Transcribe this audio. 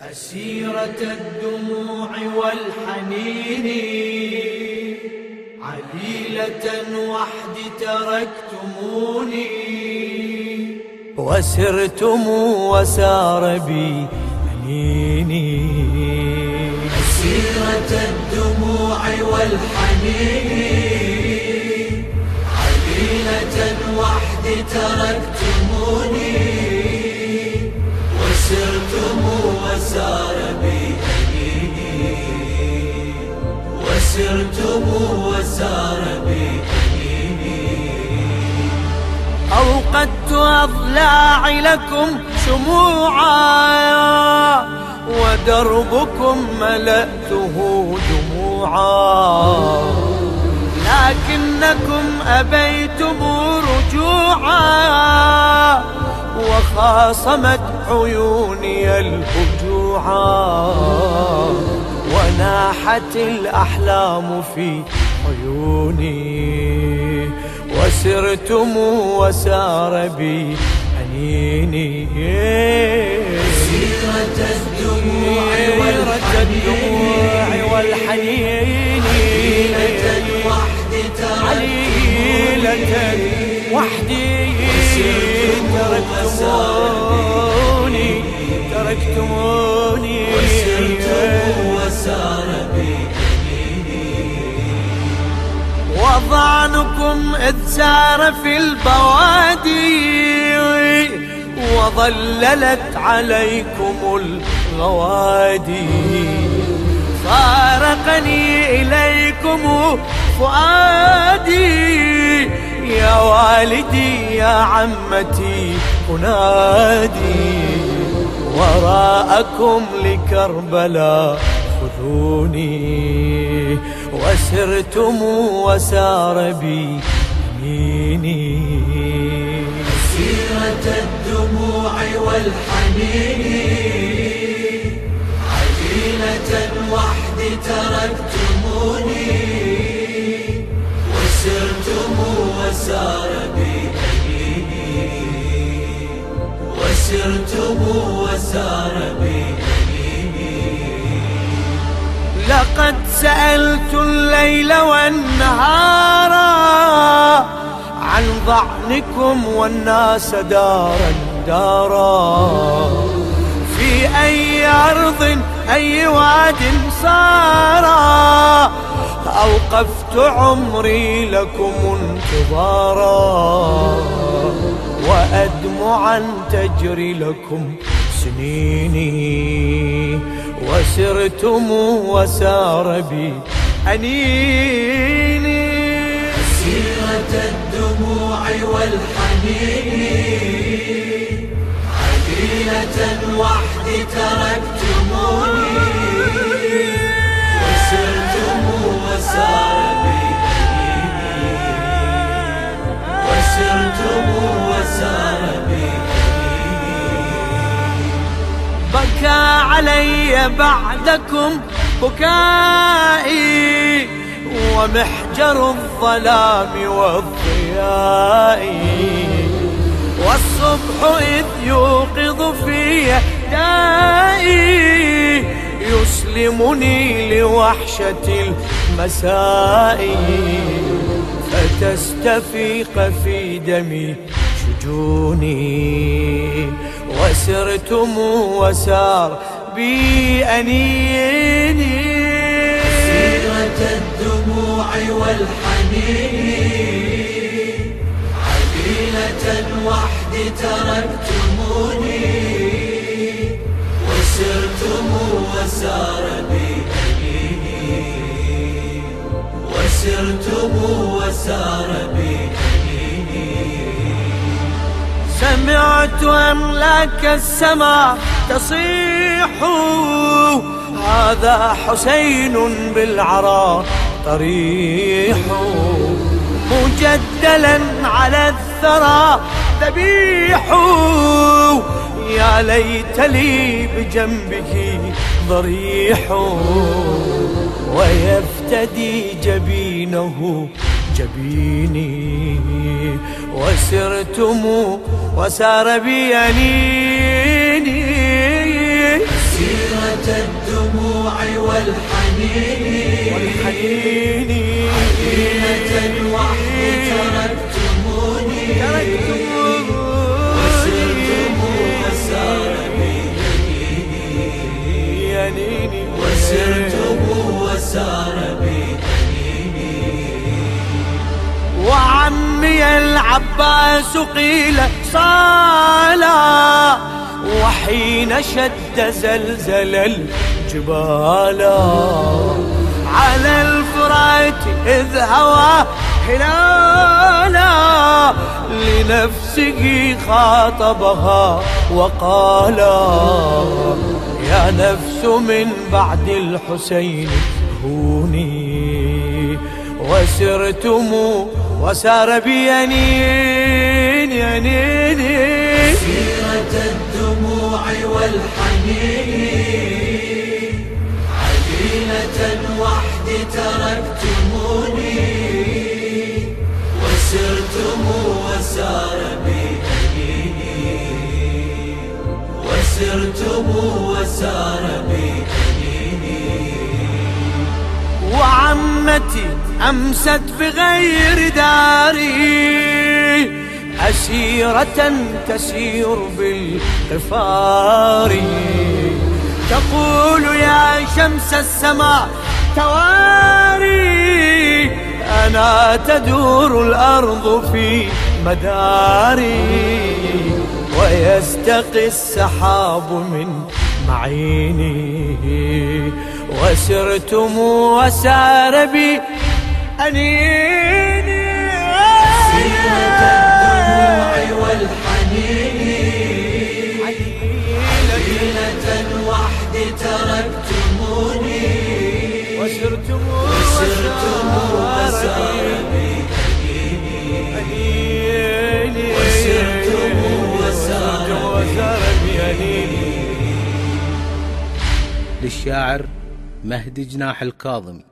أسيرة الدموع والحنين عليلة وحدي تركتموني. وسرتم وسار بي حنيني أسيرة الدموع والحنين عليلة وحدي تركتموني. أوقدت أضلاعي لكم شموعا ودربكم ملأته دموعا. لكنكم أبيتم رجوعا وخاصمت عيوني الهجوعا. وناحت الأحلام في عيوني. وسرتم وسار بي حنيني سيرة الدموع والحنين. عليلة وحدي عليلة وحدي تركتموني. تركتموني وسار وضعنكم إذ سار في البوادي وظللت عليكم الغوادي. فارقني إليكم فؤادي. يا والدي يا عمتي أنادي. وراءكم لكربلاء خذوني. وسرتم وسار بي يميني. سيرة الدموع والحنين. عجينة وحدي تركتموني لقد سألت الليل والنهار عن ضعنكم والناس دارا دارا. في أي أرض أي واد صار أوقفت عمري لكم انتظارا. وأدمعا تجري لكم سنيني. وسرتم وسار بي أنيني سيرة الدموع والحنين عديلة وحدي تركتموني علي بعدكم بكائي ومحجر الظلام والضياء. والصبح إذ يوقظ في دائي يسلمني لوحشة المساء. فتستفيق في دمي شجوني. وسرتم وسار بي أنيني سيرة الدموع والحنين. عديلة وحدي تركتموني. وسرتم وسار بي أنيني وسرتم وسار بي سمعت أملاك السماء تصيح. هذا حسين بالعراء طريح مجدلا على الثرى ذبيح. يا ليت لي بجنبه ضريح. ويفتدي جبينه جبيني. وسرتم وسار بيميني. سيرة الدموع والحنين. والحنين. وعمي العباس قيل صالا وحين شد زلزل الجبال. على الفرات إذ هوى هلالا لنفسه خاطبها وقال يا نفس من بعد الحسين هوني وسرتم وسار بينين ينين سيرة الدموع والحنين عدينة وحدي تركتموني وسرتم وسار بينين وسرتم وسار بينين. وعمتي أمست في غير داري. أسيرة تسير بالقفار تقول يا شمس السماء تواري. أنا تدور الأرض في مداري. ويستقي السحاب من معيني. وسرتم وسار بي أنيني سيرة الدموع والحنين ليلة وحدي تركتموني وسرتم وسرتم وسار بي أنيني وسرتم وسار بي للشاعر مهدي جناح الكاظمي